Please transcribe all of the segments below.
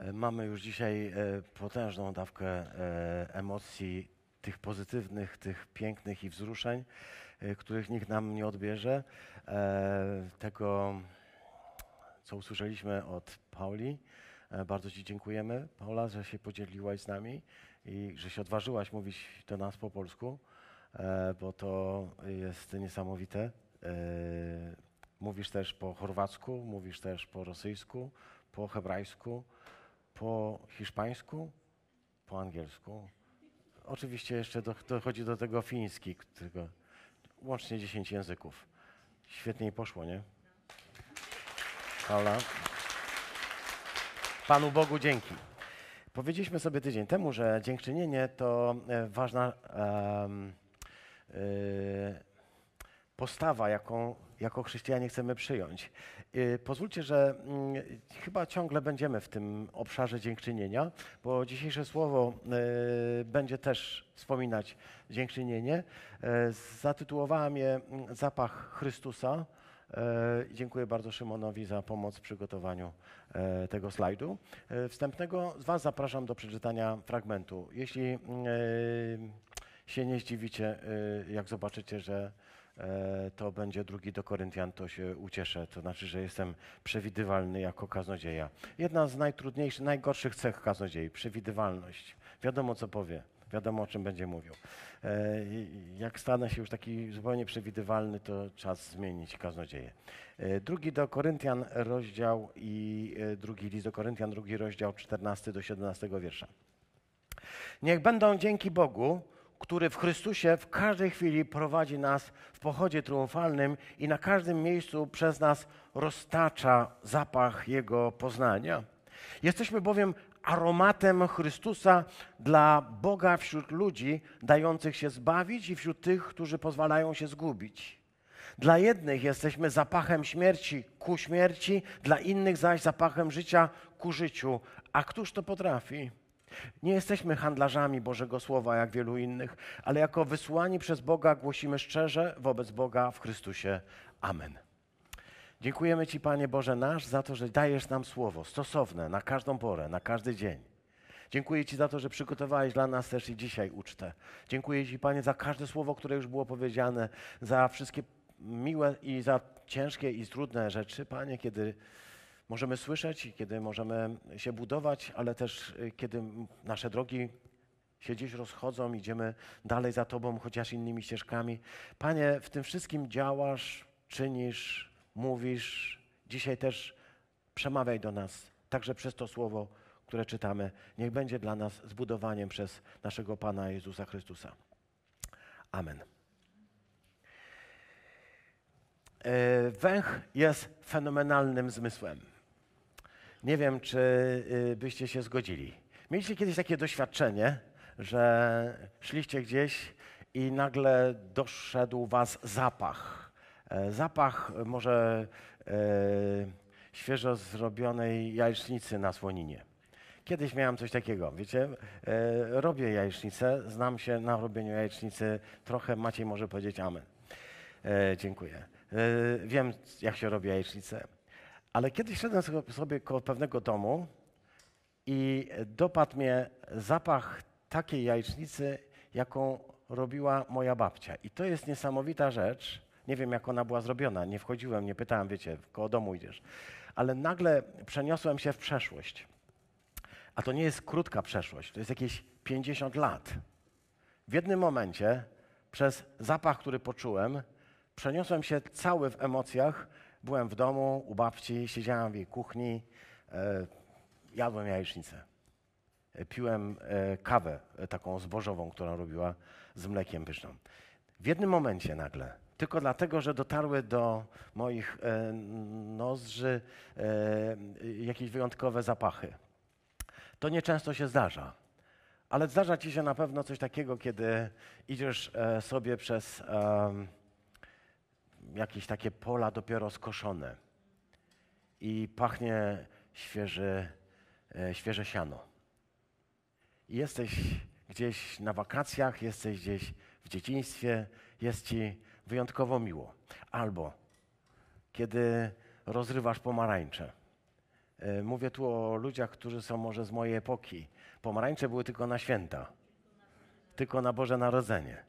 E, Mamy już dzisiaj e, potężną dawkę e, emocji, tych pozytywnych, tych pięknych i wzruszeń, których nikt nam nie odbierze. Tego, co usłyszeliśmy od Pauli. Bardzo Ci dziękujemy, Paula, że się podzieliłaś z nami i że się odważyłaś mówić do nas po polsku, bo to jest niesamowite. Mówisz też po chorwacku, mówisz też po rosyjsku, po hebrajsku, po hiszpańsku, po angielsku. Oczywiście jeszcze do, dochodzi do tego fiński, którego łącznie 10 języków. Świetnie poszło, nie? Paula. Panu Bogu dzięki. Powiedzieliśmy sobie tydzień temu, że dziękczynienie to e, ważna e, postawa, jaką jako chrześcijanie chcemy przyjąć. Y, Pozwólcie, że mm, chyba ciągle będziemy w tym obszarze dziękczynienia, bo dzisiejsze słowo y, będzie też wspominać dziękczynienie. Y, Zatytułowałem je mm, Zapach Chrystusa. Dziękuję bardzo Szymonowi za pomoc w przygotowaniu tego slajdu. Wstępnego z Was zapraszam do przeczytania fragmentu. Jeśli się nie zdziwicie, jak zobaczycie, że to będzie drugi do Koryntian, to się ucieszę. To znaczy, że jestem przewidywalny jako kaznodzieja. Jedna z najtrudniejszych, najgorszych cech kaznodziei przewidywalność. Wiadomo, co powie, wiadomo, o czym będzie mówił. E, Jak stanę się już taki zupełnie przewidywalny, to czas zmienić kaznodzieję. E, Drugi do Koryntian rozdział i e, drugi list do Koryntian, drugi rozdział 14 do 17 wiersza. Niech będą dzięki Bogu, który w Chrystusie w każdej chwili prowadzi nas w pochodzie triumfalnym i na każdym miejscu przez nas roztacza zapach Jego poznania. Jesteśmy bowiem aromatem Chrystusa dla Boga wśród ludzi dających się zbawić i wśród tych, którzy pozwalają się zgubić. Dla jednych jesteśmy zapachem śmierci ku śmierci, dla innych zaś zapachem życia ku życiu. A któż to potrafi? Nie jesteśmy handlarzami Bożego Słowa jak wielu innych, ale jako wysłani przez Boga głosimy szczerze wobec Boga w Chrystusie. Amen. Dziękujemy Ci, Panie Boże nasz, za to, że dajesz nam słowo stosowne na każdą porę, na każdy dzień. Dziękuję Ci za to, że przygotowałeś dla nas też i dzisiaj ucztę. Dziękuję Ci, Panie, za każde słowo, które już było powiedziane, za wszystkie miłe i za ciężkie i trudne rzeczy, Panie, kiedy możemy słyszeć kiedy możemy się budować, ale też y, kiedy nasze drogi się gdzieś rozchodzą, idziemy dalej za Tobą, chociaż innymi ścieżkami. Panie, w tym wszystkim działasz, czynisz, mówisz. Dzisiaj też przemawiaj do nas, także przez to słowo, które czytamy. Niech będzie dla nas zbudowaniem przez naszego Pana Jezusa Chrystusa. Amen. E, Węch jest fenomenalnym zmysłem. Nie wiem, czy y, byście się zgodzili. Mieliście kiedyś takie doświadczenie, że szliście gdzieś i nagle doszedł was zapach. E, Zapach e, może e, świeżo zrobionej jajecznicy na słoninie. Kiedyś miałem coś takiego, wiecie, e, robię jajecznicę, znam się na robieniu jajecznicy trochę, Maciej może powiedzieć amen. E, dziękuję. E, wiem, jak się robi jajecznicę. Ale kiedyś szedłem sobie- koło pewnego domu i dopadł mnie zapach takiej jajecznicy, jaką robiła moja babcia. I to jest niesamowita rzecz. Nie wiem, jak ona była zrobiona. Nie wchodziłem, nie pytałem, wiecie, koło domu idziesz. Ale nagle przeniosłem się w przeszłość. A to nie jest krótka przeszłość, to jest jakieś 50 lat. W jednym momencie, przez zapach, który poczułem, przeniosłem się cały w emocjach. Byłem w domu, u babci, siedziałem w jej kuchni, e, jadłem jajecznicę. E, Piłem e, kawę taką zbożową, którą robiła z mlekiem pyszną. W jednym momencie nagle, tylko dlatego, że dotarły do moich nozdrzy jakieś wyjątkowe zapachy. To nieczęsto się zdarza. Ale zdarza ci się na pewno coś takiego, kiedy idziesz sobie przez em, jakieś takie pola dopiero skoszone i pachnie świeży, e, świeże siano. I jesteś gdzieś na wakacjach, jesteś gdzieś w dzieciństwie, jest ci wyjątkowo miło. Albo kiedy rozrywasz pomarańcze E, Mówię tu o ludziach, którzy są może z mojej epoki. Pomarańcze były tylko na święta, tylko na Boże Narodzenie.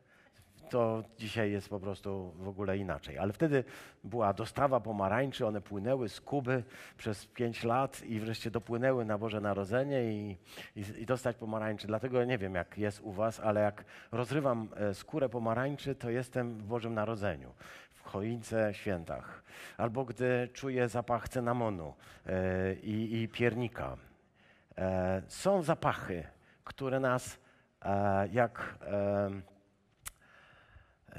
To dzisiaj jest po prostu w ogóle inaczej. Ale wtedy była dostawa pomarańczy, one płynęły z Kuby przez pięć lat i wreszcie dopłynęły na Boże Narodzenie i, i, i dostać pomarańczy. Dlatego nie wiem, jak jest u Was, ale jak rozrywam e, skórę pomarańczy, to jestem w Bożym Narodzeniu w choince świętach, albo gdy czuję zapach cynamonu e, i, piernika. E, są zapachy, które nas jak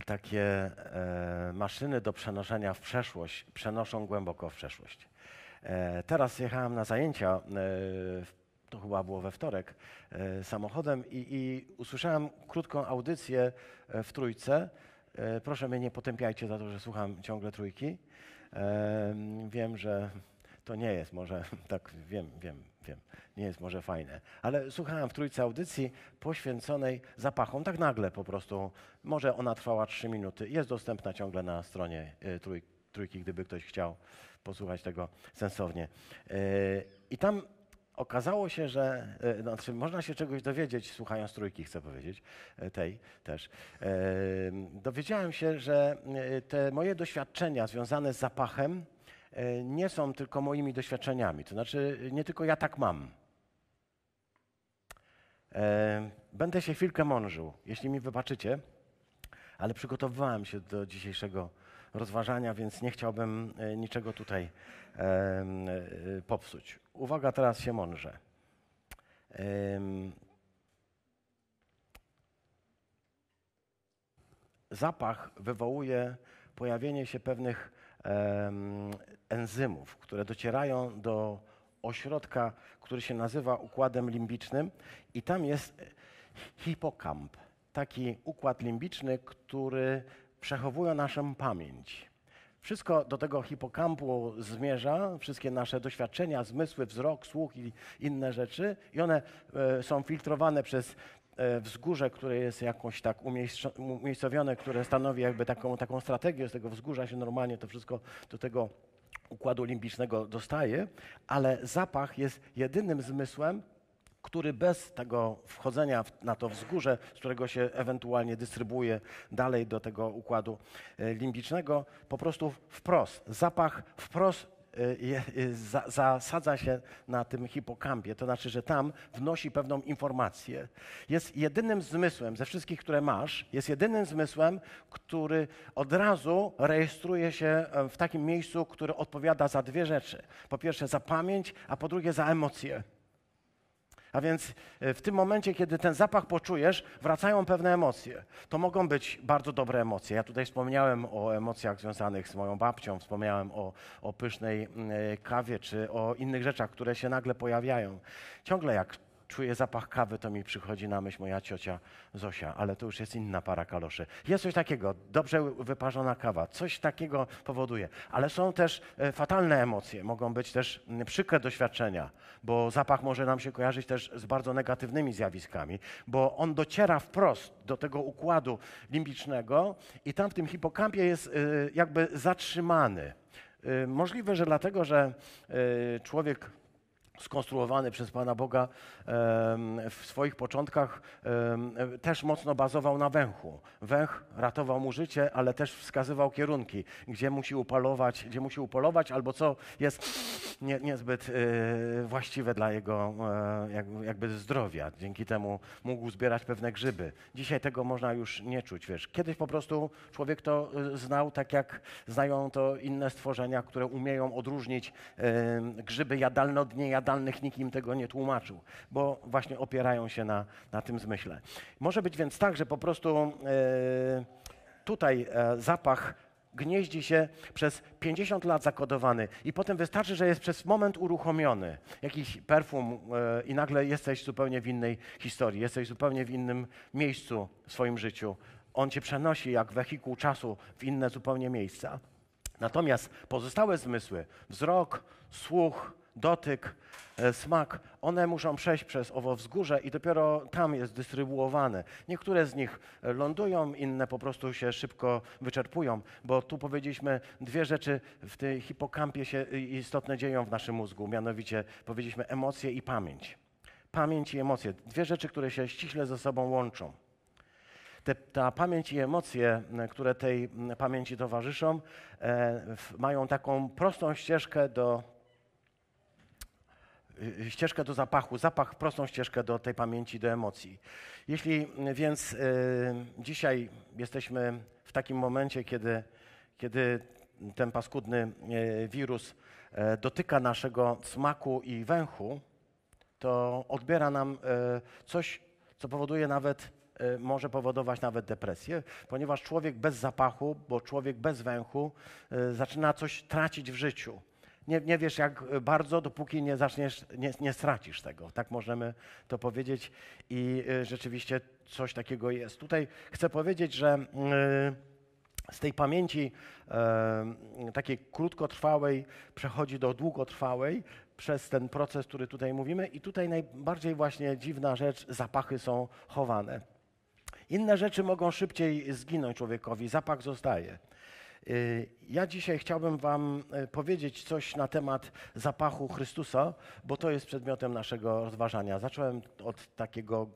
takie e, maszyny do przenoszenia w przeszłość przenoszą głęboko w przeszłość. E, teraz jechałem na zajęcia, e, to chyba było we wtorek, e, samochodem i, i usłyszałem krótką audycję e, w trójce. E, proszę mnie nie potępiajcie za to, że słucham ciągle trójki. Wiem, że to nie jest może, tak wiem, wiem, wiem, nie jest może fajne, ale słuchałem w trójce audycji poświęconej zapachom, tak nagle po prostu, może ona trwała trzy minuty, jest dostępna ciągle na stronie e, trój, trójki, gdyby ktoś chciał posłuchać tego sensownie. E, I tam okazało się, że e, znaczy, można się czegoś dowiedzieć, słuchając trójki, chcę powiedzieć, tej też. Dowiedziałem się, że te moje doświadczenia związane z zapachem nie są tylko moimi doświadczeniami. To znaczy, nie tylko ja tak mam. E, Będę się chwilkę mążył, jeśli mi wybaczycie, ale przygotowywałem się do dzisiejszego rozważania, więc nie chciałbym e, niczego tutaj e, popsuć. Uwaga, teraz się. Em, Zapach wywołuje pojawienie się pewnych enzymów, które docierają do ośrodka, który się nazywa układem limbicznym i tam jest hipokamp, taki układ limbiczny, który przechowuje naszą pamięć. Wszystko do tego hipokampu zmierza, wszystkie nasze doświadczenia, zmysły, wzrok, słuch i inne rzeczy, i one e, są filtrowane przez wzgórze, które jest jakoś tak umiejsco- umiejscowione, które stanowi jakby taką, taką strategię, z tego wzgórza się normalnie to wszystko do tego układu limbicznego dostaje, ale zapach jest jedynym zmysłem, który bez tego wchodzenia na to wzgórze, z którego się ewentualnie dystrybuuje dalej do tego układu e, limbicznego, po prostu wprost, zapach wprost e, e, zasadza się na tym hipokampie. To znaczy, że tam wnosi pewną informację. Jest jedynym zmysłem ze wszystkich, które masz, jest jedynym zmysłem, który od razu rejestruje się e, w takim miejscu, które odpowiada za dwie rzeczy. Po pierwsze za pamięć, a po drugie za emocje. A więc e, w tym momencie, kiedy ten zapach poczujesz, wracają pewne emocje. To mogą być bardzo dobre emocje. Ja tutaj wspomniałem o emocjach związanych z moją babcią, wspomniałem o, o pysznej mm, e, kawie czy o innych rzeczach, które się nagle pojawiają. Ciągle jak czuję zapach kawy, to mi przychodzi na myśl moja ciocia Zosia, ale to już jest inna para kaloszy. Jest coś takiego, dobrze wyparzona kawa, coś takiego powoduje. Ale są też e, fatalne emocje, mogą być też przykre doświadczenia, bo zapach może nam się kojarzyć też z bardzo negatywnymi zjawiskami, bo on dociera wprost do tego układu limbicznego i tam w tym hipokampie jest y, jakby zatrzymany. Y, Możliwe, że dlatego, że człowiek skonstruowany przez Pana Boga w swoich początkach też mocno bazował na węchu. Węch ratował mu życie, ale też wskazywał kierunki, gdzie musi upolować, gdzie musi upolować albo co jest nie, niezbyt e, właściwe dla jego e, jak, jakby zdrowia. Dzięki temu mógł zbierać pewne grzyby. Dzisiaj tego można już nie czuć, wiesz. Kiedyś po prostu człowiek to e, znał tak jak znają to inne stworzenia, które umieją odróżnić grzyby jadalne od niejadalnych. Nikt im tego nie tłumaczył, bo właśnie opierają się na, na tym zmyśle. Może być więc tak, że po prostu e, tutaj e, zapach gnieździ się przez 50 lat zakodowany i potem wystarczy, że jest przez moment uruchomiony jakiś perfum e, i nagle jesteś zupełnie w innej historii, jesteś zupełnie w innym miejscu w swoim życiu. On cię przenosi jak wehikuł czasu w inne zupełnie miejsca. Natomiast pozostałe zmysły, wzrok, słuch, dotyk, e, smak, one muszą przejść przez owo wzgórze i dopiero tam jest dystrybuowane. Niektóre z nich lądują, inne po prostu się szybko wyczerpują, bo tu powiedzieliśmy dwie rzeczy w tej hipokampie się istotne dzieją w naszym mózgu, mianowicie powiedzieliśmy emocje i pamięć. Pamięć i emocje, dwie rzeczy, które się ściśle ze sobą łączą. Te, ta pamięć i emocje, które tej pamięci towarzyszą, e, mają taką prostą ścieżkę do, ścieżkę do zapachu, zapach, prostą ścieżkę do tej pamięci, do emocji. Jeśli więc y, dzisiaj jesteśmy w takim momencie, kiedy, kiedy ten paskudny y, wirus y, dotyka naszego smaku i węchu, to odbiera nam y, coś, co powoduje nawet Y, może powodować nawet depresję, ponieważ człowiek bez zapachu, bo człowiek bez węchu y, zaczyna coś tracić w życiu. Nie, nie wiesz jak bardzo, dopóki nie zaczniesz, nie, nie stracisz tego. Tak możemy to powiedzieć i y, rzeczywiście coś takiego jest. Tutaj chcę powiedzieć, że z tej pamięci takiej krótkotrwałej przechodzi do długotrwałej przez ten proces, który tutaj mówimy. I tutaj najbardziej właśnie dziwna rzecz, zapachy są chowane. Inne rzeczy mogą szybciej zginąć człowiekowi, zapach zostaje. Y, ja dzisiaj chciałbym Wam y, powiedzieć coś na temat zapachu Chrystusa, bo to jest przedmiotem naszego rozważania. Zacząłem od takiego,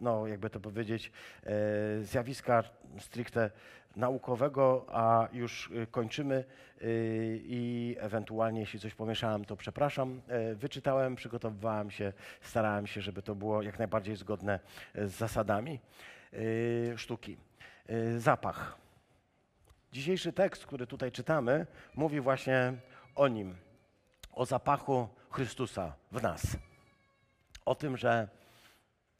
no jakby to powiedzieć, y, zjawiska stricte naukowego, a już kończymy i ewentualnie, jeśli coś pomieszałem, to przepraszam. Wyczytałem, przygotowywałem się, starałem się, żeby to było jak najbardziej zgodne z zasadami. Sztuki. Zapach. Dzisiejszy tekst, który tutaj czytamy, mówi właśnie o nim, o zapachu Chrystusa w nas. O tym, że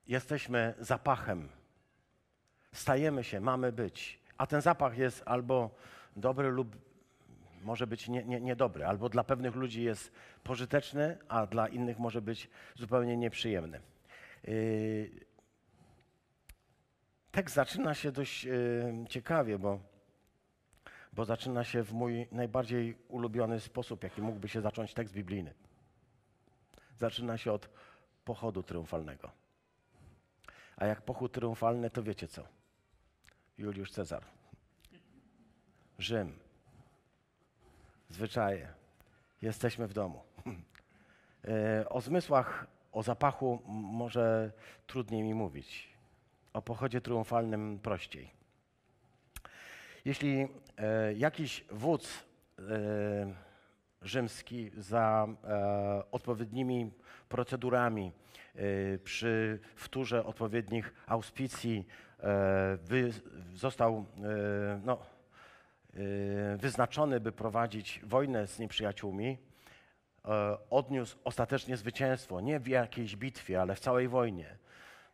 jesteśmy zapachem. Stajemy się, mamy być. A ten zapach jest albo dobry lub może być nie, nie, niedobry, albo dla pewnych ludzi jest pożyteczny, a dla innych może być zupełnie nieprzyjemny. Yy, tekst zaczyna się dość y, ciekawie, bo, bo zaczyna się w mój najbardziej ulubiony sposób, jaki mógłby się zacząć tekst biblijny. Zaczyna się od pochodu triumfalnego. A jak pochód triumfalny, to wiecie co? Juliusz Cezar. Rzym. Zwyczaje. Jesteśmy w domu. E, o zmysłach, o zapachu może trudniej mi mówić o pochodzie triumfalnym prościej. Jeśli e, jakiś wódz e, rzymski za e, odpowiednimi procedurami e, przy wtórze odpowiednich auspicji e, wy, został e, no, wyznaczony, by prowadzić wojnę z nieprzyjaciółmi, odniósł ostatecznie zwycięstwo, nie w jakiejś bitwie, ale w całej wojnie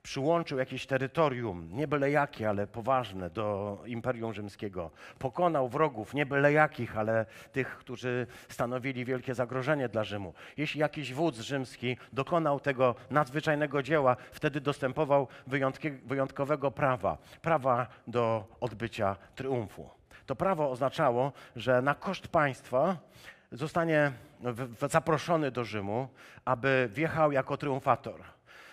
przyłączył jakieś terytorium, nie byle jakie, ale poważne, do Imperium Rzymskiego. Pokonał wrogów, nie byle jakich, ale tych, którzy stanowili wielkie zagrożenie dla Rzymu. Jeśli jakiś wódz rzymski dokonał tego nadzwyczajnego dzieła, wtedy dostępował wyjątkowego prawa, prawa do odbycia triumfu. To prawo oznaczało, że na koszt państwa zostanie zaproszony do Rzymu, aby wjechał jako triumfator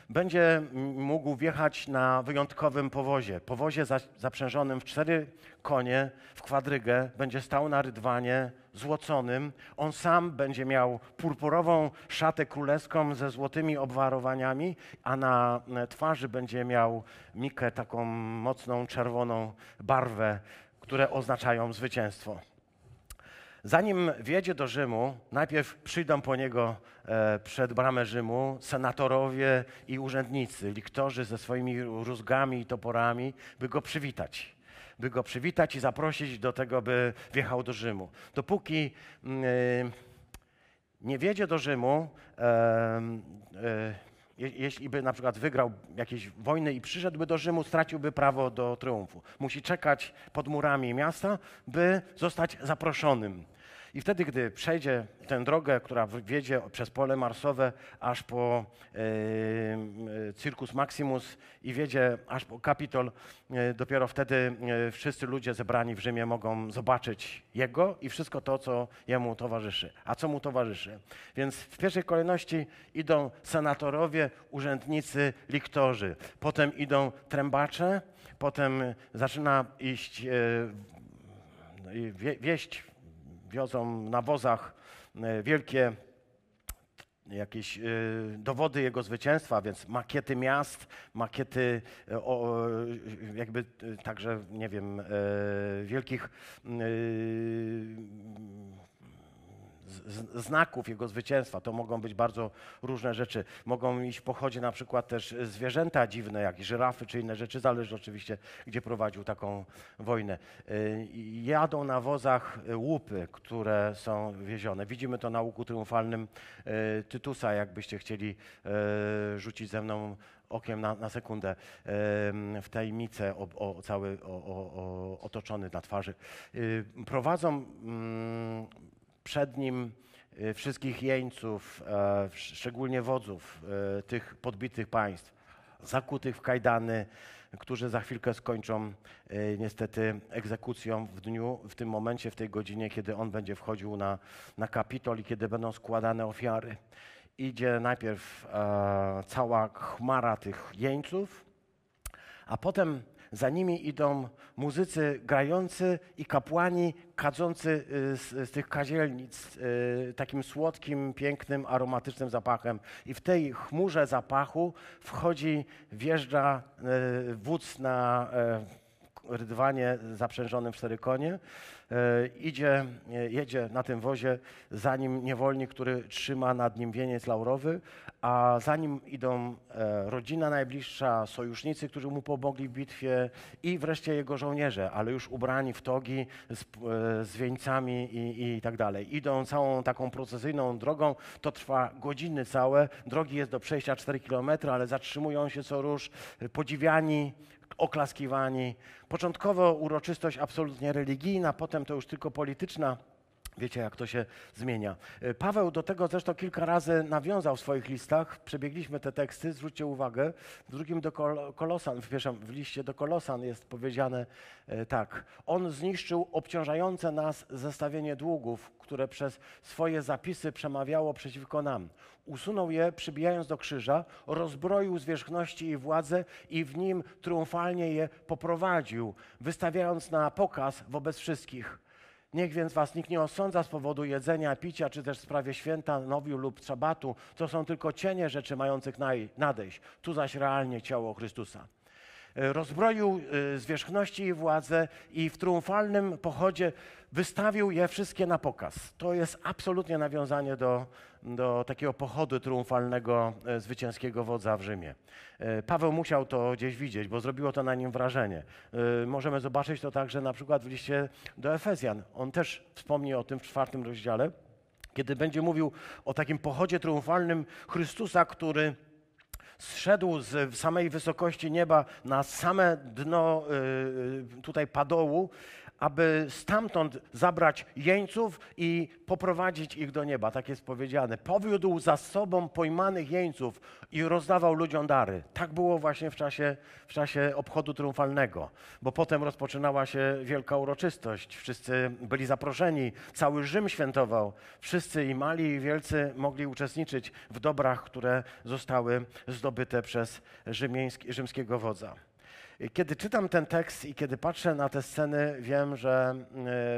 będzie mógł wjechać na wyjątkowym powozie. Powozie zaprzężonym w cztery konie, w kwadrygę, będzie stał na rydwanie złoconym. On sam będzie miał purpurową szatę królewską ze złotymi obwarowaniami, a na twarzy będzie miał mikę taką mocną czerwoną barwę, które oznaczają zwycięstwo. Zanim wjedzie do Rzymu, najpierw przyjdą po niego e, przed bramę Rzymu senatorowie i urzędnicy, liktorzy ze swoimi rózgami i toporami, by go przywitać. By go przywitać i zaprosić do tego, by wjechał do Rzymu. Dopóki mm, e, nie wjedzie do Rzymu, e, e jeśli by na przykład wygrał jakieś wojny i przyszedłby do Rzymu, straciłby prawo do triumfu. Musi czekać pod murami miasta, by zostać zaproszonym. I wtedy, gdy przejdzie tę drogę, która wiedzie przez pole marsowe aż po e, Circus Maximus i wiedzie aż po Kapitol, e, dopiero wtedy e, wszyscy ludzie zebrani w Rzymie mogą zobaczyć Jego i wszystko to, co Jemu towarzyszy. A co Mu towarzyszy? Więc w pierwszej kolejności idą senatorowie, urzędnicy, liktorzy. Potem idą trębacze, potem zaczyna iść wieść wiozą na wozach e, wielkie jakieś e, dowody jego zwycięstwa, więc makiety miast, makiety jakby także, nie wiem, e, wielkich znaków jego zwycięstwa. To mogą być bardzo różne rzeczy. Mogą iść w pochodzie na przykład też zwierzęta dziwne, jak żyrafy czy inne rzeczy, zależy oczywiście, gdzie prowadził taką wojnę. Y, jadą na wozach łupy, które są wiezione. Widzimy to na łuku triumfalnym y, Tytusa, jakbyście chcieli y, rzucić ze mną okiem na, na sekundę w tajemnicę o, o cały o, o, otoczony na twarzy. Prowadzą mm, przed nim y, wszystkich jeńców, e, szczególnie wodzów e, tych podbitych państw, zakutych w kajdany, którzy za chwilkę skończą e, niestety egzekucją w dniu, w tym momencie, w tej godzinie, kiedy on będzie wchodził na, na kapitol i kiedy będą składane ofiary. Idzie najpierw cała chmara tych jeńców, a potem za nimi idą muzycy grający i kapłani kadzący y, z, z tych kazielnic y, takim słodkim, pięknym, aromatycznym zapachem. I w tej chmurze zapachu wchodzi, wjeżdża y, wódz na rydwanie zaprzężonym w cztery konie. E, idzie, e, jedzie na tym wozie za nim niewolnik, który trzyma nad nim wieniec laurowy, a za nim idą e, rodzina najbliższa, sojusznicy, którzy mu pomogli w bitwie i wreszcie jego żołnierze, ale już ubrani w togi z, z wieńcami i, i tak dalej. Idą całą taką procesyjną drogą, to trwa godziny całe, drogi jest do przejścia 4 km, ale zatrzymują się co róż, podziwiani, oklaskiwani. Początkowo uroczystość absolutnie religijna, potem to już tylko polityczna. Wiecie, jak to się zmienia. E, Paweł do tego zresztą kilka razy nawiązał w swoich listach. Przebiegliśmy te teksty, zwróćcie uwagę. W drugim do Kolosan, pierwszym w liście do Kolosan jest powiedziane e, tak. On zniszczył obciążające nas zestawienie długów, które przez swoje zapisy przemawiało przeciwko nam. Usunął je, przybijając do krzyża, rozbroił zwierzchności i władzę i w nim triumfalnie je poprowadził, wystawiając na pokaz wobec wszystkich. Niech więc was nikt nie osądza z powodu jedzenia, picia, czy też w sprawie święta, nowiu lub szabatu. To są tylko cienie rzeczy mających nadejść. Tu zaś realnie ciało Chrystusa. E, rozbroił e, zwierzchności i władzę i w triumfalnym pochodzie wystawił je wszystkie na pokaz. To jest absolutnie nawiązanie do, do takiego pochodu triumfalnego e, zwycięskiego wodza w Rzymie. Paweł musiał to gdzieś widzieć, bo zrobiło to na nim wrażenie. Możemy zobaczyć to także na przykład w liście do Efezjan. On też wspomni o tym w czwartym rozdziale, kiedy będzie mówił o takim pochodzie triumfalnym Chrystusa, który zszedł z samej wysokości nieba na same dno y, y, tutaj padołu, aby stamtąd zabrać jeńców i poprowadzić ich do nieba. Tak jest powiedziane. Powiódł za sobą pojmanych jeńców i rozdawał ludziom dary. Tak było właśnie w czasie, w czasie obchodu triumfalnego, bo potem rozpoczynała się wielka uroczystość. Wszyscy byli zaproszeni, cały Rzym świętował. Wszyscy i mali i wielcy mogli uczestniczyć w dobrach, które zostały zdobyte przez rzymskiego wodza. Kiedy czytam ten tekst i kiedy patrzę na te sceny, wiem, że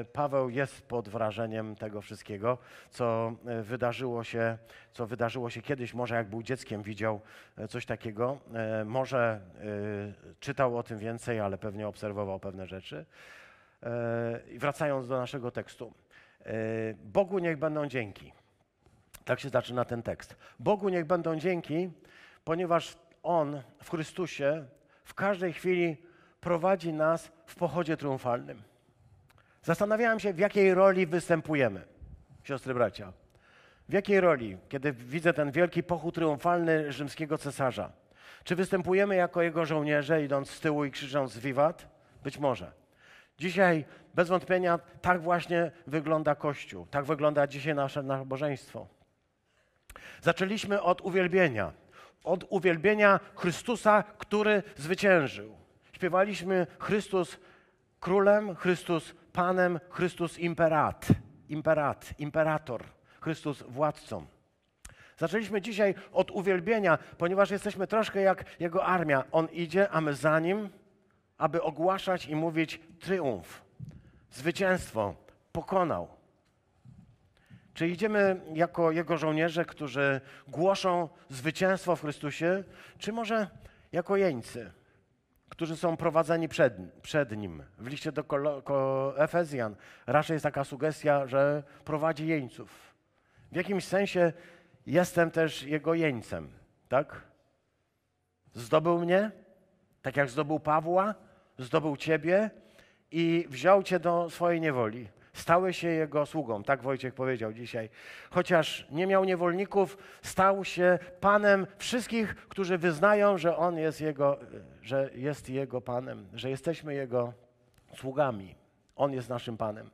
e, Paweł jest pod wrażeniem tego wszystkiego, co e, wydarzyło się, co wydarzyło się kiedyś, może jak był dzieckiem, widział e, coś takiego, może czytał o tym więcej, ale pewnie obserwował pewne rzeczy. Wracając do naszego tekstu. Bogu niech będą dzięki. Tak się zaczyna ten tekst. Bogu niech będą dzięki, ponieważ On w Chrystusie w każdej chwili prowadzi nas w pochodzie triumfalnym. Zastanawiałem się, w jakiej roli występujemy, siostry bracia. W jakiej roli, kiedy widzę ten wielki pochód triumfalny rzymskiego cesarza? Czy występujemy jako jego żołnierze, idąc z tyłu i krzycząc wiwat? Być może. Dzisiaj bez wątpienia tak właśnie wygląda Kościół, tak wygląda dzisiaj nasze nabożeństwo. Zaczęliśmy od uwielbienia, od uwielbienia Chrystusa, który zwyciężył. Śpiewaliśmy Chrystus królem, Chrystus panem, Chrystus imperat, imperat, imperator, Chrystus władcą. Zaczęliśmy dzisiaj od uwielbienia, ponieważ jesteśmy troszkę jak Jego armia. On idzie, a my za Nim, aby ogłaszać i mówić triumf, zwycięstwo, pokonał. Czy idziemy jako Jego żołnierze, którzy głoszą zwycięstwo w Chrystusie, czy może jako jeńcy, którzy są prowadzeni przed, przed Nim? W liście do Kolo, Efezjan raczej jest taka sugestia, że prowadzi jeńców. W jakimś sensie jestem też Jego jeńcem, tak? Zdobył mnie, tak jak zdobył Pawła, zdobył Ciebie i wziął Cię do swojej niewoli. Stały się jego sługą, tak Wojciech powiedział dzisiaj. Chociaż nie miał niewolników, stał się panem wszystkich, którzy wyznają, że on jest jego, że jest jego panem, że jesteśmy jego sługami. On jest naszym panem.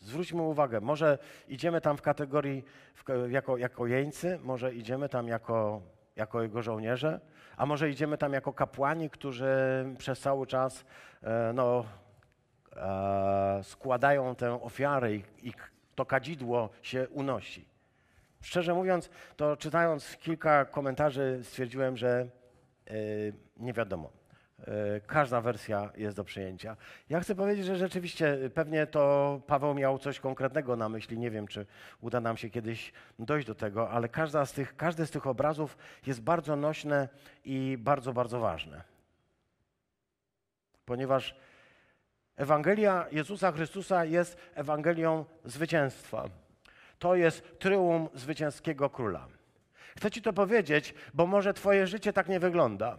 Zwróćmy uwagę, może idziemy tam w kategorii w, jako, jako jeńcy, może idziemy tam jako, jako jego żołnierze, a może idziemy tam jako kapłani, którzy przez cały czas e, no, składają tę ofiarę i, i to kadzidło się unosi. Szczerze mówiąc, to czytając kilka komentarzy stwierdziłem, że e, nie wiadomo. E, każda wersja jest do przyjęcia. Ja chcę powiedzieć, że rzeczywiście pewnie to Paweł miał coś konkretnego na myśli. Nie wiem, czy uda nam się kiedyś dojść do tego, ale każda z tych, każdy z tych obrazów jest bardzo nośne i bardzo, bardzo ważne. Ponieważ Ewangelia Jezusa Chrystusa jest Ewangelią zwycięstwa. To jest tryumf zwycięskiego króla. Chcę Ci to powiedzieć, bo może Twoje życie tak nie wygląda.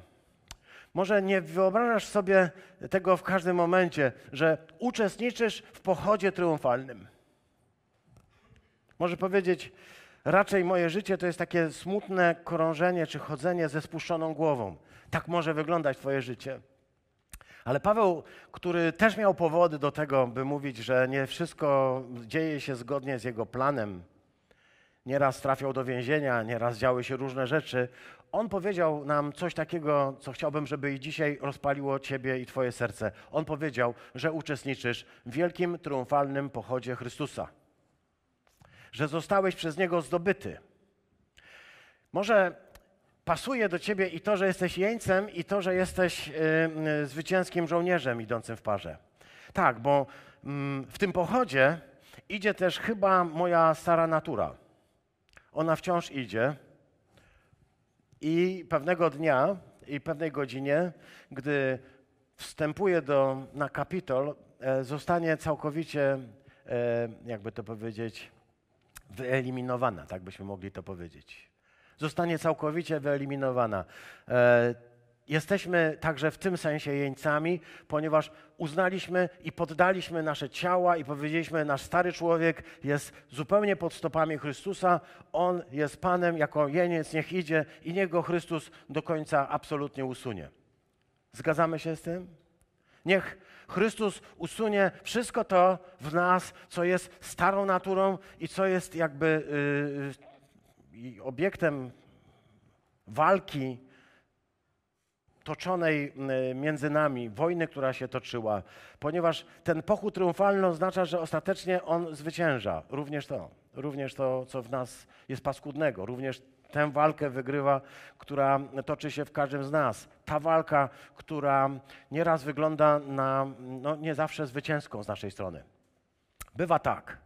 Może nie wyobrażasz sobie tego w każdym momencie, że uczestniczysz w pochodzie triumfalnym. Może powiedzieć, raczej moje życie to jest takie smutne krążenie czy chodzenie ze spuszczoną głową. Tak może wyglądać Twoje życie. Ale Paweł, który też miał powody do tego, by mówić, że nie wszystko dzieje się zgodnie z jego planem, nieraz trafiał do więzienia, nieraz działy się różne rzeczy, on powiedział nam coś takiego, co chciałbym, żeby i dzisiaj rozpaliło Ciebie i Twoje serce. On powiedział, że uczestniczysz w wielkim, triumfalnym pochodzie Chrystusa, że zostałeś przez Niego zdobyty. Może pasuje do ciebie i to, że jesteś jeńcem, i to, że jesteś y, zwycięskim żołnierzem idącym w parze. Tak, bo y, w tym pochodzie idzie też chyba moja stara natura. Ona wciąż idzie. I pewnego dnia i pewnej godzinie, gdy wstępuje do, na Kapitol, e, zostanie całkowicie, e, jakby to powiedzieć, wyeliminowana, tak byśmy mogli to powiedzieć zostanie całkowicie wyeliminowana. E, jesteśmy także w tym sensie jeńcami, ponieważ uznaliśmy i poddaliśmy nasze ciała i powiedzieliśmy, nasz stary człowiek jest zupełnie pod stopami Chrystusa, On jest Panem, jako jeniec niech idzie i niech go Chrystus do końca absolutnie usunie. Zgadzamy się z tym? Niech Chrystus usunie wszystko to w nas, co jest starą naturą i co jest jakby i obiektem walki toczonej między nami, wojny, która się toczyła, ponieważ ten pochód triumfalny oznacza, że ostatecznie on zwycięża. Również to, również to, co w nas jest paskudnego, również tę walkę wygrywa, która toczy się w każdym z nas. Ta walka, która nieraz wygląda na no, nie zawsze zwycięską z naszej strony. Bywa tak.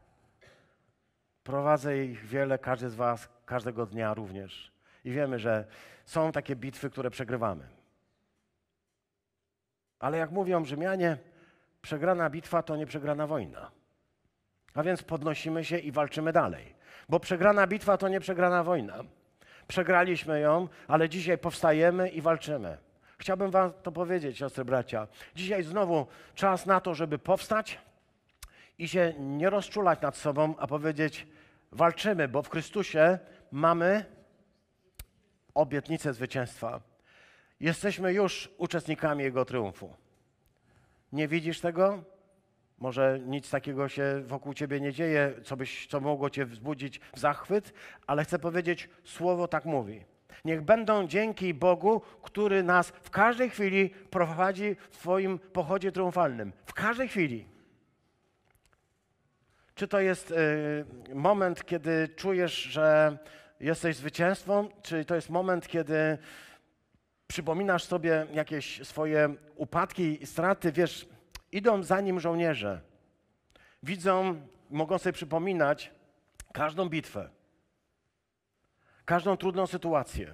Prowadzę ich wiele, każdy z Was każdego dnia również. I wiemy, że są takie bitwy, które przegrywamy. Ale jak mówią Rzymianie, przegrana bitwa to nie przegrana wojna. A więc podnosimy się i walczymy dalej. Bo przegrana bitwa to nie przegrana wojna. Przegraliśmy ją, ale dzisiaj powstajemy i walczymy. Chciałbym Wam to powiedzieć, siostry bracia. Dzisiaj znowu czas na to, żeby powstać i się nie rozczulać nad sobą, a powiedzieć: walczymy, bo w Chrystusie mamy obietnicę zwycięstwa. Jesteśmy już uczestnikami Jego triumfu. Nie widzisz tego? Może nic takiego się wokół ciebie nie dzieje, co, byś, co mogło cię wzbudzić w zachwyt, ale chcę powiedzieć, słowo tak mówi. Niech będą dzięki Bogu, który nas w każdej chwili prowadzi w swoim pochodzie triumfalnym. W każdej chwili. Czy to jest y, moment, kiedy czujesz, że jesteś zwycięstwem, czy to jest moment, kiedy przypominasz sobie jakieś swoje upadki i straty, wiesz, idą za nim żołnierze. Widzą, mogą sobie przypominać każdą bitwę, każdą trudną sytuację.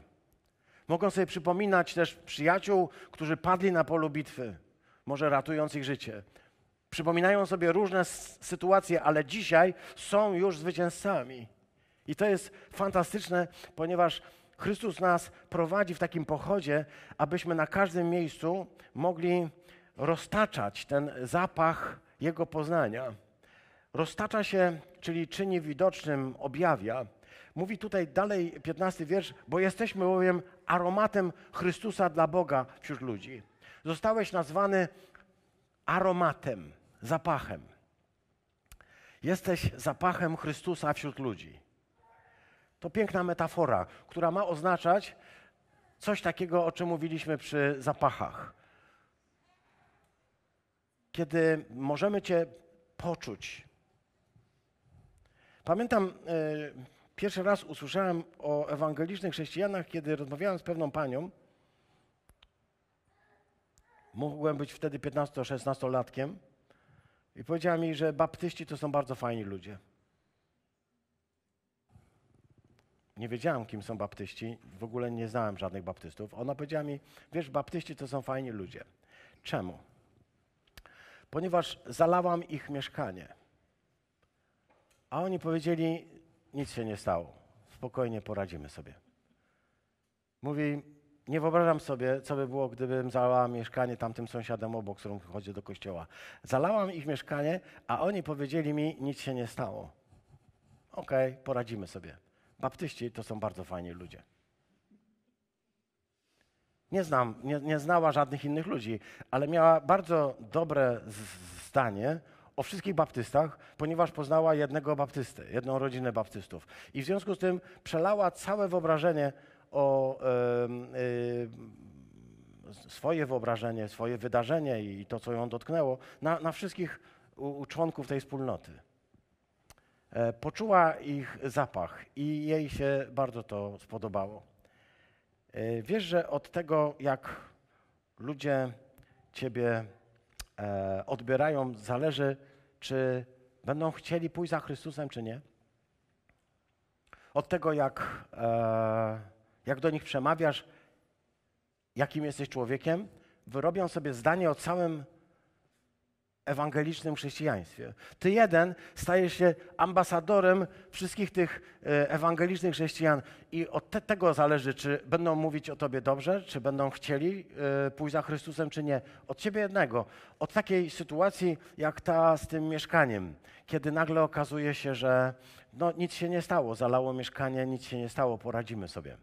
Mogą sobie przypominać też przyjaciół, którzy padli na polu bitwy, może ratując ich życie. Przypominają sobie różne sytuacje, ale dzisiaj są już zwycięzcami. I to jest fantastyczne, ponieważ Chrystus nas prowadzi w takim pochodzie, abyśmy na każdym miejscu mogli roztaczać ten zapach Jego poznania. Roztacza się, czyli czyni widocznym, objawia. Mówi tutaj dalej 15 wiersz, bo jesteśmy bowiem aromatem Chrystusa dla Boga wśród ludzi. Zostałeś nazwany aromatem, zapachem. Jesteś zapachem Chrystusa wśród ludzi. To piękna metafora, która ma oznaczać coś takiego, o czym mówiliśmy przy zapachach. Kiedy możemy Cię poczuć. Pamiętam, y, pierwszy raz usłyszałem o ewangelicznych chrześcijanach, kiedy rozmawiałem z pewną panią. Mogłem być wtedy 15-16-latkiem. I powiedziała mi, że baptyści to są bardzo fajni ludzie. nie wiedziałam, kim są baptyści, w ogóle nie znałem żadnych baptystów. Ona powiedziała mi, wiesz, baptyści to są fajni ludzie. Czemu? Ponieważ zalałam ich mieszkanie. A oni powiedzieli, nic się nie stało, spokojnie poradzimy sobie. Mówi, nie wyobrażam sobie, co by było, gdybym zalała mieszkanie tamtym sąsiadom obok, którym chodzę do kościoła. Zalałam ich mieszkanie, a oni powiedzieli mi, nic się nie stało. Okej, okay, poradzimy sobie. Baptyści to są bardzo fajni ludzie. Nie znam, nie, nie znała żadnych innych ludzi, ale miała bardzo dobre zdanie o wszystkich baptystach, ponieważ poznała jednego baptystę, jedną rodzinę baptystów. I w związku z tym przelała całe wyobrażenie o y, swoje wyobrażenie, swoje wydarzenie i to, co ją dotknęło, na, na wszystkich u, u członków tej wspólnoty. E, poczuła ich zapach i jej się bardzo to spodobało. E, wiesz, że od tego, jak ludzie Ciebie e, odbierają, zależy, czy będą chcieli pójść za Chrystusem, czy nie. Od tego, jak, jak do nich przemawiasz, jakim jesteś człowiekiem, wyrobią sobie zdanie o całym ewangelicznym chrześcijaństwie. Ty jeden stajesz się ambasadorem wszystkich tych e, ewangelicznych chrześcijan i od te, tego zależy, czy będą mówić o tobie dobrze, czy będą chcieli e, pójść za Chrystusem, czy nie. Od ciebie jednego. Od takiej sytuacji jak ta z tym mieszkaniem, kiedy nagle okazuje się, że no, nic się nie stało, zalało mieszkanie, nic się nie stało, poradzimy sobie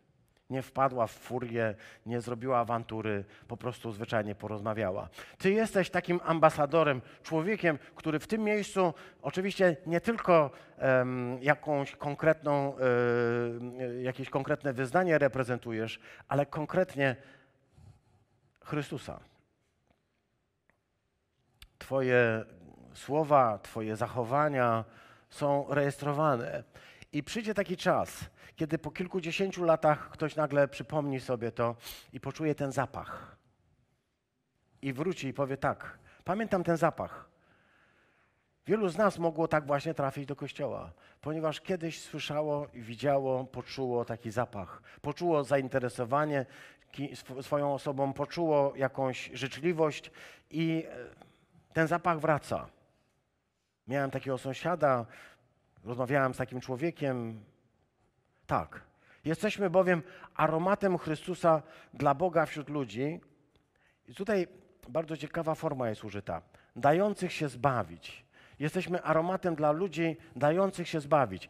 nie wpadła w furię, nie zrobiła awantury, po prostu zwyczajnie porozmawiała. Ty jesteś takim ambasadorem, człowiekiem, który w tym miejscu oczywiście nie tylko um, jakąś konkretną, um, jakieś konkretne wyznanie reprezentujesz, ale konkretnie Chrystusa. Twoje słowa, Twoje zachowania są rejestrowane. I przyjdzie taki czas, kiedy po kilkudziesięciu latach ktoś nagle przypomni sobie to i poczuje ten zapach. I wróci i powie tak, pamiętam ten zapach. Wielu z nas mogło tak właśnie trafić do kościoła, ponieważ kiedyś słyszało, widziało, poczuło taki zapach. Poczuło zainteresowanie swoją osobą, poczuło jakąś życzliwość i e, ten zapach wraca. Miałem takiego sąsiada, rozmawiałem z takim człowiekiem, tak. Jesteśmy bowiem aromatem Chrystusa dla Boga wśród ludzi. I tutaj bardzo ciekawa forma jest użyta. Dających się zbawić. Jesteśmy aromatem dla ludzi dających się zbawić.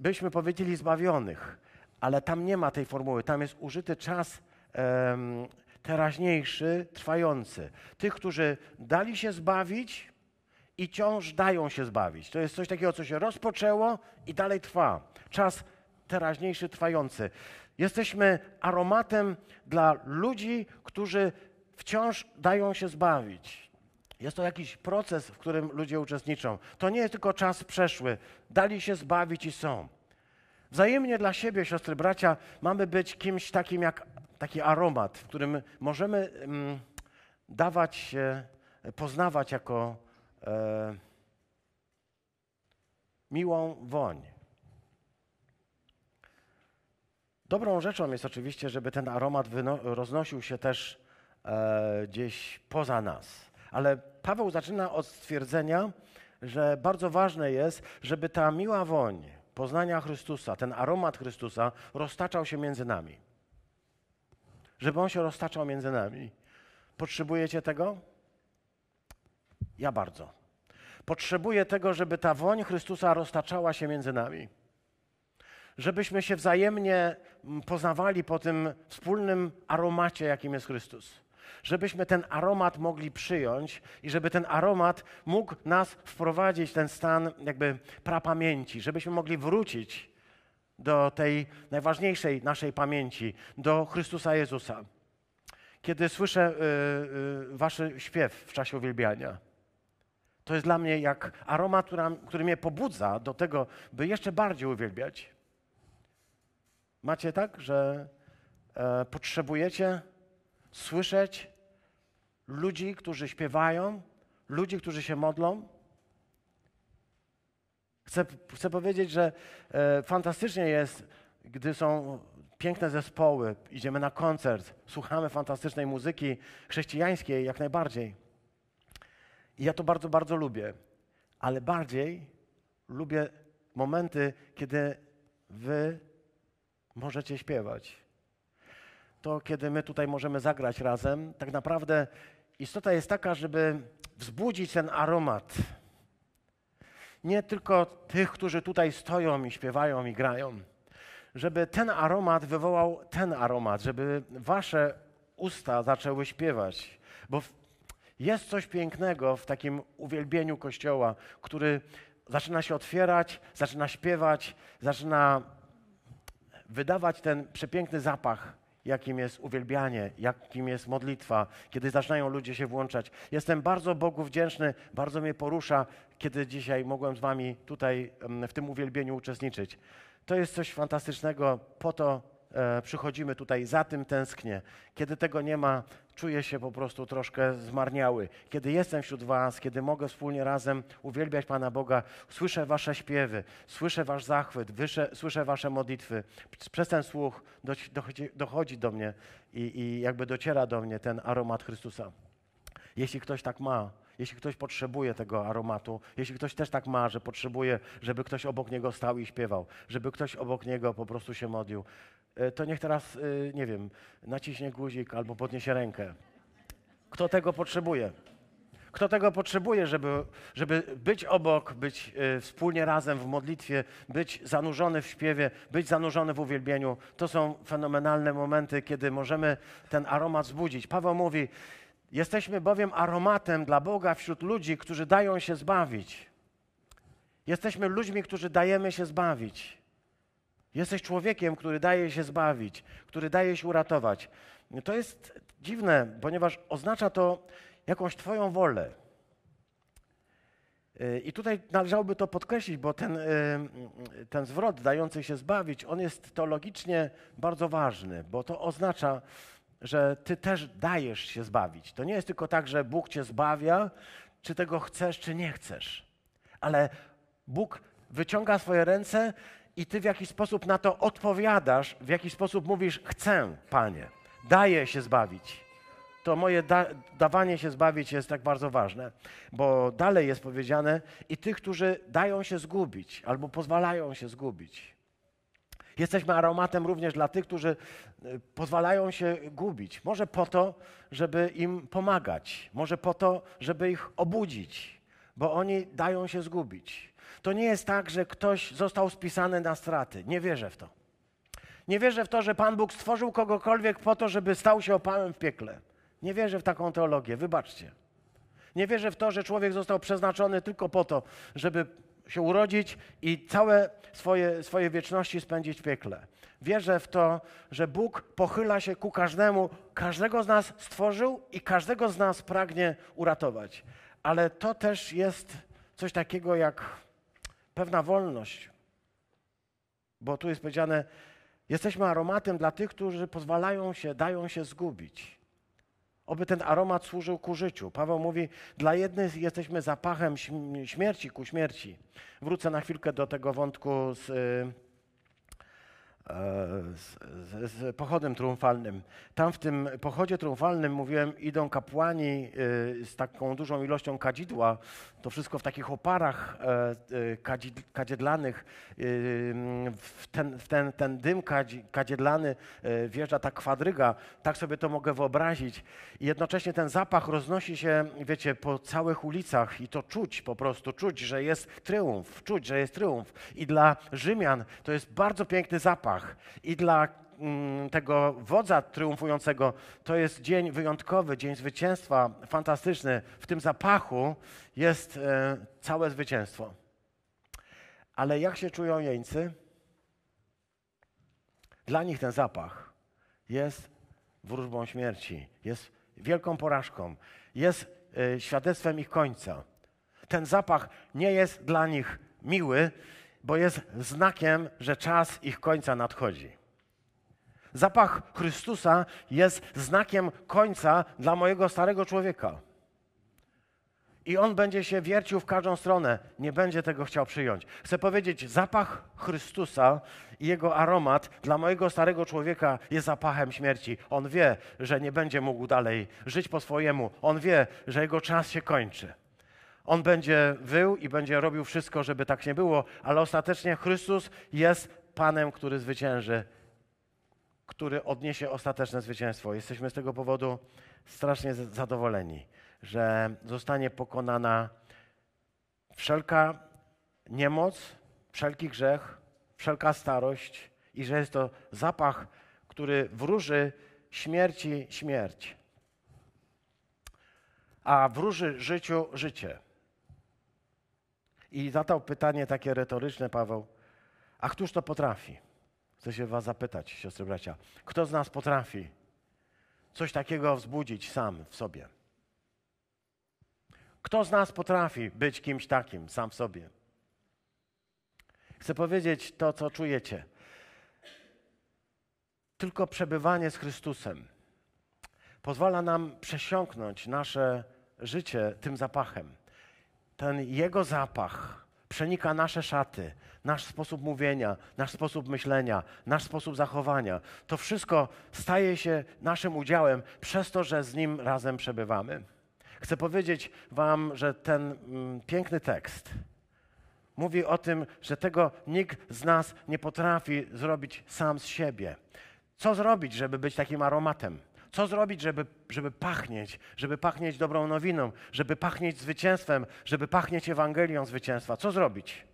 Byśmy powiedzieli zbawionych, ale tam nie ma tej formuły. Tam jest użyty czas, um, teraźniejszy, trwający. Tych, którzy dali się zbawić i wciąż dają się zbawić. To jest coś takiego, co się rozpoczęło i dalej trwa. Czas teraźniejszy, trwający. Jesteśmy aromatem dla ludzi, którzy wciąż dają się zbawić. Jest to jakiś proces, w którym ludzie uczestniczą. To nie jest tylko czas przeszły. Dali się zbawić i są. Wzajemnie dla siebie, siostry, bracia, mamy być kimś takim jak taki aromat, w którym możemy mm, dawać się, poznawać jako e, miłą woń. Dobrą rzeczą jest oczywiście, żeby ten aromat roznosił się też e, gdzieś poza nas. Ale Paweł zaczyna od stwierdzenia, że bardzo ważne jest, żeby ta miła woń poznania Chrystusa, ten aromat Chrystusa roztaczał się między nami. Żeby on się roztaczał między nami. Potrzebujecie tego? Ja bardzo. Potrzebuję tego, żeby ta woń Chrystusa roztaczała się między nami żebyśmy się wzajemnie mm, poznawali po tym wspólnym aromacie, jakim jest Chrystus. Żebyśmy ten aromat mogli przyjąć i żeby ten aromat mógł nas wprowadzić w ten stan jakby prapamięci, żebyśmy mogli wrócić do tej najważniejszej naszej pamięci, do Chrystusa Jezusa. Kiedy słyszę y, y, wasz śpiew w czasie uwielbiania, to jest dla mnie jak aromat, który, który mnie pobudza do tego, by jeszcze bardziej uwielbiać. Macie tak, że e, potrzebujecie słyszeć ludzi, którzy śpiewają, ludzi, którzy się modlą? Chcę, chcę powiedzieć, że e, fantastycznie jest, gdy są piękne zespoły, idziemy na koncert, słuchamy fantastycznej muzyki chrześcijańskiej, jak najbardziej. I ja to bardzo, bardzo lubię. Ale bardziej lubię momenty, kiedy wy możecie śpiewać. To, kiedy my tutaj możemy zagrać razem, tak naprawdę istota jest taka, żeby wzbudzić ten aromat. Nie tylko tych, którzy tutaj stoją i śpiewają i grają. Żeby ten aromat wywołał ten aromat, żeby wasze usta zaczęły śpiewać. Bo jest coś pięknego w takim uwielbieniu Kościoła, który zaczyna się otwierać, zaczyna śpiewać, zaczyna wydawać ten przepiękny zapach, jakim jest uwielbianie, jakim jest modlitwa, kiedy zaczynają ludzie się włączać. Jestem bardzo Bogu wdzięczny, bardzo mnie porusza, kiedy dzisiaj mogłem z Wami tutaj w tym uwielbieniu uczestniczyć. To jest coś fantastycznego, po to przychodzimy tutaj, za tym tęsknię. Kiedy tego nie ma, czuję się po prostu troszkę zmarniały. Kiedy jestem wśród Was, kiedy mogę wspólnie razem uwielbiać Pana Boga, słyszę Wasze śpiewy, słyszę Wasz zachwyt, słyszę Wasze modlitwy. Przez ten słuch dochodzi, dochodzi do mnie i, i jakby dociera do mnie ten aromat Chrystusa. Jeśli ktoś tak ma, jeśli ktoś potrzebuje tego aromatu, jeśli ktoś też tak ma, że potrzebuje, żeby ktoś obok niego stał i śpiewał, żeby ktoś obok niego po prostu się modlił, e, to niech teraz, e, nie wiem, naciśnie guzik albo podniesie rękę. Kto tego potrzebuje? Kto tego potrzebuje, żeby, żeby być obok, być y, wspólnie razem w modlitwie, być zanurzony w śpiewie, być zanurzony w uwielbieniu. To są fenomenalne momenty, kiedy możemy ten aromat zbudzić. Paweł mówi, Jesteśmy bowiem aromatem dla Boga wśród ludzi, którzy dają się zbawić. Jesteśmy ludźmi, którzy dajemy się zbawić. Jesteś człowiekiem, który daje się zbawić, który daje się uratować. To jest dziwne, ponieważ oznacza to jakąś Twoją wolę. I tutaj należałoby to podkreślić, bo ten, ten zwrot dający się zbawić, on jest teologicznie bardzo ważny, bo to oznacza, że ty też dajesz się zbawić. To nie jest tylko tak, że Bóg cię zbawia, czy tego chcesz, czy nie chcesz. Ale Bóg wyciąga swoje ręce i ty w jakiś sposób na to odpowiadasz, w jakiś sposób mówisz: Chcę, Panie, daję się zbawić. To moje da dawanie się zbawić jest tak bardzo ważne, bo dalej jest powiedziane: i tych, którzy dają się zgubić albo pozwalają się zgubić. Jesteśmy aromatem również dla tych, którzy e, pozwalają się gubić. Może po to, żeby im pomagać, może po to, żeby ich obudzić, bo oni dają się zgubić. To nie jest tak, że ktoś został spisany na straty. Nie wierzę w to. Nie wierzę w to, że Pan Bóg stworzył kogokolwiek po to, żeby stał się opałem w piekle. Nie wierzę w taką teologię, wybaczcie. Nie wierzę w to, że człowiek został przeznaczony tylko po to, żeby się urodzić i całe swoje, swoje wieczności spędzić w piekle. Wierzę w to, że Bóg pochyla się ku każdemu, każdego z nas stworzył i każdego z nas pragnie uratować. Ale to też jest coś takiego jak pewna wolność. Bo tu jest powiedziane, jesteśmy aromatem dla tych, którzy pozwalają się, dają się zgubić. Oby ten aromat służył ku życiu. Paweł mówi, dla jednych jesteśmy zapachem śmierci ku śmierci. Wrócę na chwilkę do tego wątku z z, z, z, pochodem triumfalnym. Tam w tym pochodzie triumfalnym, mówiłem, idą kapłani y, z taką dużą ilością kadzidła. To wszystko w takich oparach e, y, kadziedlanych. W ten, w ten, ten dym kadziedlany e, wjeżdża ta kwadryga. Tak sobie to mogę wyobrazić. I jednocześnie ten zapach roznosi się, wiecie, po całych ulicach i to czuć po prostu, czuć, że jest triumf, czuć, że jest triumf. I dla Rzymian to jest bardzo piękny zapach I dla mm, tego wodza triumfującego to jest dzień wyjątkowy, dzień zwycięstwa, fantastyczny. W tym zapachu jest e, całe zwycięstwo. Ale jak się czują jeńcy? Dla nich ten zapach jest wróżbą śmierci, jest wielką porażką, jest e, świadectwem ich końca. Ten zapach nie jest dla nich miły, bo jest znakiem, że czas ich końca nadchodzi. Zapach Chrystusa jest znakiem końca dla mojego starego człowieka. I on będzie się wiercił w każdą stronę, nie będzie tego chciał przyjąć. Chcę powiedzieć, zapach Chrystusa i jego aromat dla mojego starego człowieka jest zapachem śmierci. On wie, że nie będzie mógł dalej żyć po swojemu. On wie, że jego czas się kończy. On będzie wył i będzie robił wszystko, żeby tak nie było, ale ostatecznie Chrystus jest Panem, który zwycięży, który odniesie ostateczne zwycięstwo. Jesteśmy z tego powodu strasznie zadowoleni, że zostanie pokonana wszelka niemoc, wszelki grzech, wszelka starość i że jest to zapach, który wróży śmierci śmierć, a wróży życiu życie. I zadał pytanie takie retoryczne Paweł, a któż to potrafi? Chcę się was zapytać, siostry bracia. Kto z nas potrafi coś takiego wzbudzić sam w sobie? Kto z nas potrafi być kimś takim sam w sobie? Chcę powiedzieć to, co czujecie. Tylko przebywanie z Chrystusem pozwala nam przesiąknąć nasze życie tym zapachem ten Jego zapach przenika nasze szaty, nasz sposób mówienia, nasz sposób myślenia, nasz sposób zachowania. To wszystko staje się naszym udziałem przez to, że z Nim razem przebywamy. Chcę powiedzieć Wam, że ten mm, piękny tekst mówi o tym, że tego nikt z nas nie potrafi zrobić sam z siebie. Co zrobić, żeby być takim aromatem? Co zrobić, żeby, żeby pachnieć, żeby pachnieć dobrą nowiną, żeby pachnieć zwycięstwem, żeby pachnieć Ewangelią zwycięstwa? Co zrobić?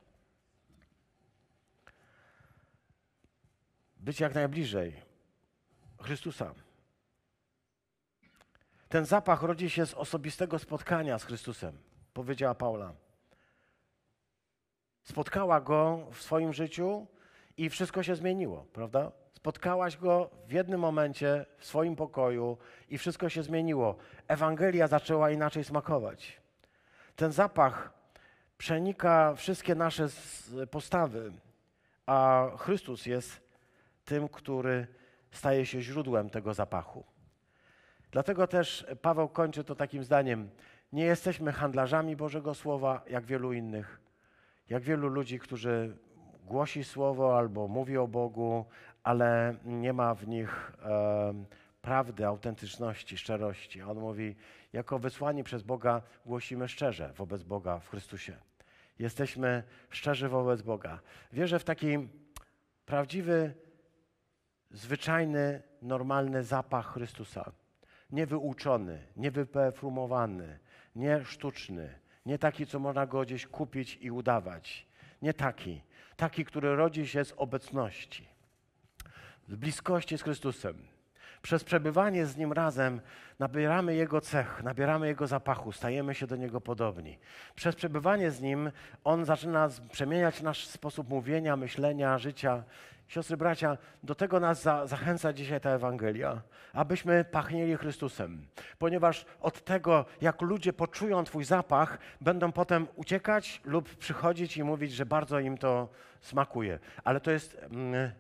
Być jak najbliżej Chrystusa. Ten zapach rodzi się z osobistego spotkania z Chrystusem, powiedziała Paula. Spotkała go w swoim życiu i wszystko się zmieniło, prawda? Spotkałaś go w jednym momencie w swoim pokoju i wszystko się zmieniło. Ewangelia zaczęła inaczej smakować. Ten zapach przenika wszystkie nasze postawy, a Chrystus jest tym, który staje się źródłem tego zapachu. Dlatego też Paweł kończy to takim zdaniem: Nie jesteśmy handlarzami Bożego Słowa, jak wielu innych, jak wielu ludzi, którzy głosi słowo albo mówi o Bogu, ale nie ma w nich e, prawdy, autentyczności, szczerości. On mówi, jako wysłani przez Boga głosimy szczerze wobec Boga w Chrystusie. Jesteśmy szczerzy wobec Boga. Wierzę w taki prawdziwy, zwyczajny, normalny zapach Chrystusa. Niewyuczony, niewyperfumowany, nie sztuczny, nie taki, co można go gdzieś kupić i udawać. Nie taki. Taki, który rodzi się z obecności z bliskości z Chrystusem. Przez przebywanie z Nim razem nabieramy Jego cech, nabieramy Jego zapachu, stajemy się do Niego podobni. Przez przebywanie z Nim On zaczyna przemieniać nasz sposób mówienia, myślenia, życia. Siostry, bracia, do tego nas za, zachęca dzisiaj ta Ewangelia, abyśmy pachnieli Chrystusem, ponieważ od tego, jak ludzie poczują Twój zapach, będą potem uciekać lub przychodzić i mówić, że bardzo im to smakuje. Ale to jest. Mm,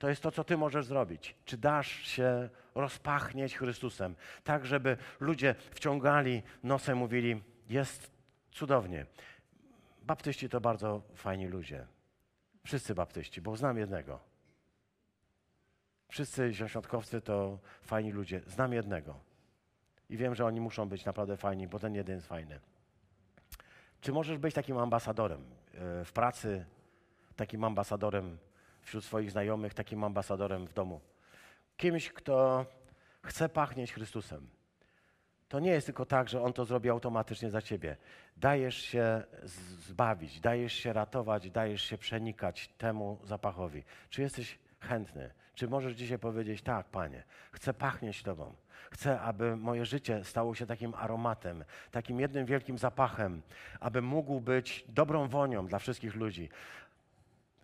to jest to, co Ty możesz zrobić. Czy dasz się rozpachnieć Chrystusem, tak żeby ludzie wciągali nosem, mówili: Jest cudownie. Baptyści to bardzo fajni ludzie. Wszyscy baptyści, bo znam jednego. Wszyscy zielonoświątkowcy to fajni ludzie. Znam jednego. I wiem, że oni muszą być naprawdę fajni, bo ten jeden jest fajny. Czy możesz być takim ambasadorem e, w pracy, takim ambasadorem wśród swoich znajomych, takim ambasadorem w domu? Kimś, kto chce pachnieć Chrystusem. To nie jest tylko tak, że On to zrobi automatycznie za ciebie. Dajesz się zbawić, dajesz się ratować, dajesz się przenikać temu zapachowi. Czy jesteś chętny? Czy możesz dzisiaj powiedzieć, tak, Panie, chcę pachnieć Tobą. Chcę, aby moje życie stało się takim aromatem, takim jednym wielkim zapachem, aby mógł być dobrą wonią dla wszystkich ludzi,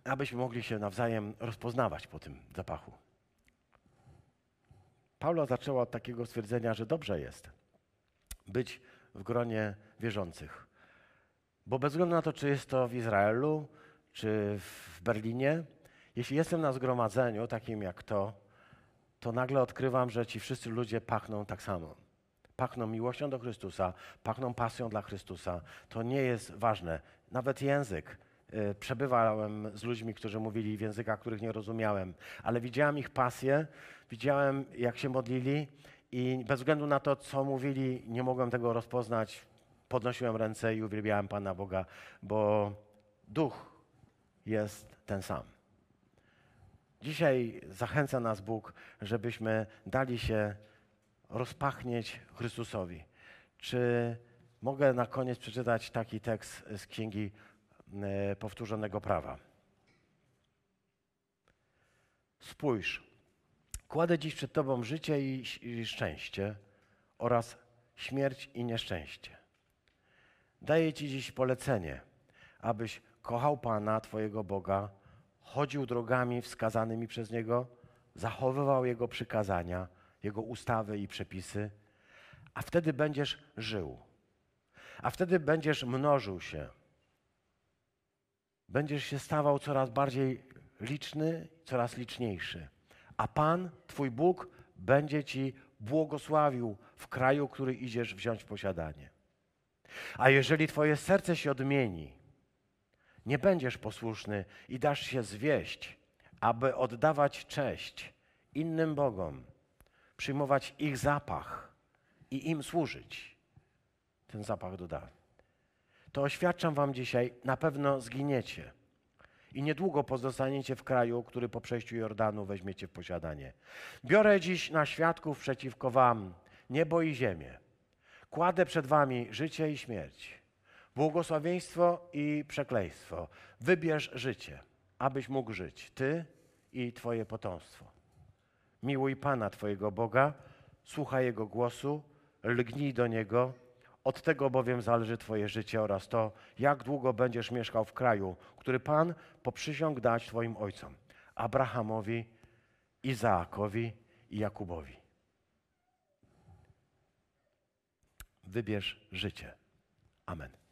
abyśmy mogli się nawzajem rozpoznawać po tym zapachu. Paula zaczęła od takiego stwierdzenia, że dobrze jest być w gronie wierzących. Bo bez względu na to, czy jest to w Izraelu, czy w Berlinie, jeśli jestem na zgromadzeniu takim jak to, to nagle odkrywam, że ci wszyscy ludzie pachną tak samo. Pachną miłością do Chrystusa, pachną pasją dla Chrystusa. To nie jest ważne. Nawet język. Y, przebywałem z ludźmi, którzy mówili w językach, których nie rozumiałem, ale widziałem ich pasję, widziałem, jak się modlili i bez względu na to, co mówili, nie mogłem tego rozpoznać. Podnosiłem ręce i uwielbiałem Pana Boga, bo duch jest ten sam. Dzisiaj zachęca nas Bóg, żebyśmy dali się rozpachnieć Chrystusowi. Czy mogę na koniec przeczytać taki tekst z Księgi e, Powtórzonego Prawa? Spójrz, Kładę dziś przed Tobą życie i, i szczęście oraz śmierć i nieszczęście. Daję Ci dziś polecenie, abyś kochał Pana, Twojego Boga, chodził drogami wskazanymi przez Niego, zachowywał Jego przykazania, Jego ustawy i przepisy, a wtedy będziesz żył. A wtedy będziesz mnożył się. Będziesz się stawał coraz bardziej liczny, coraz liczniejszy a Pan, Twój Bóg, będzie Ci błogosławił w kraju, który idziesz wziąć w posiadanie. A jeżeli Twoje serce się odmieni, nie będziesz posłuszny i dasz się zwieść, aby oddawać cześć innym Bogom, przyjmować ich zapach i im służyć. Ten zapach doda. To oświadczam Wam dzisiaj, na pewno zginiecie i niedługo pozostaniecie w kraju, który po przejściu Jordanu weźmiecie w posiadanie. Biorę dziś na świadków przeciwko wam niebo i ziemię. Kładę przed wami życie i śmierć, błogosławieństwo i przekleństwo. Wybierz życie, abyś mógł żyć, ty i twoje potomstwo. Miłuj Pana Twojego Boga, słuchaj Jego głosu, lgnij do Niego, od tego bowiem zależy Twoje życie oraz to, jak długo będziesz mieszkał w kraju, który Pan poprzysiągł dać Twoim ojcom Abrahamowi, Izaakowi i Jakubowi. Wybierz życie. Amen.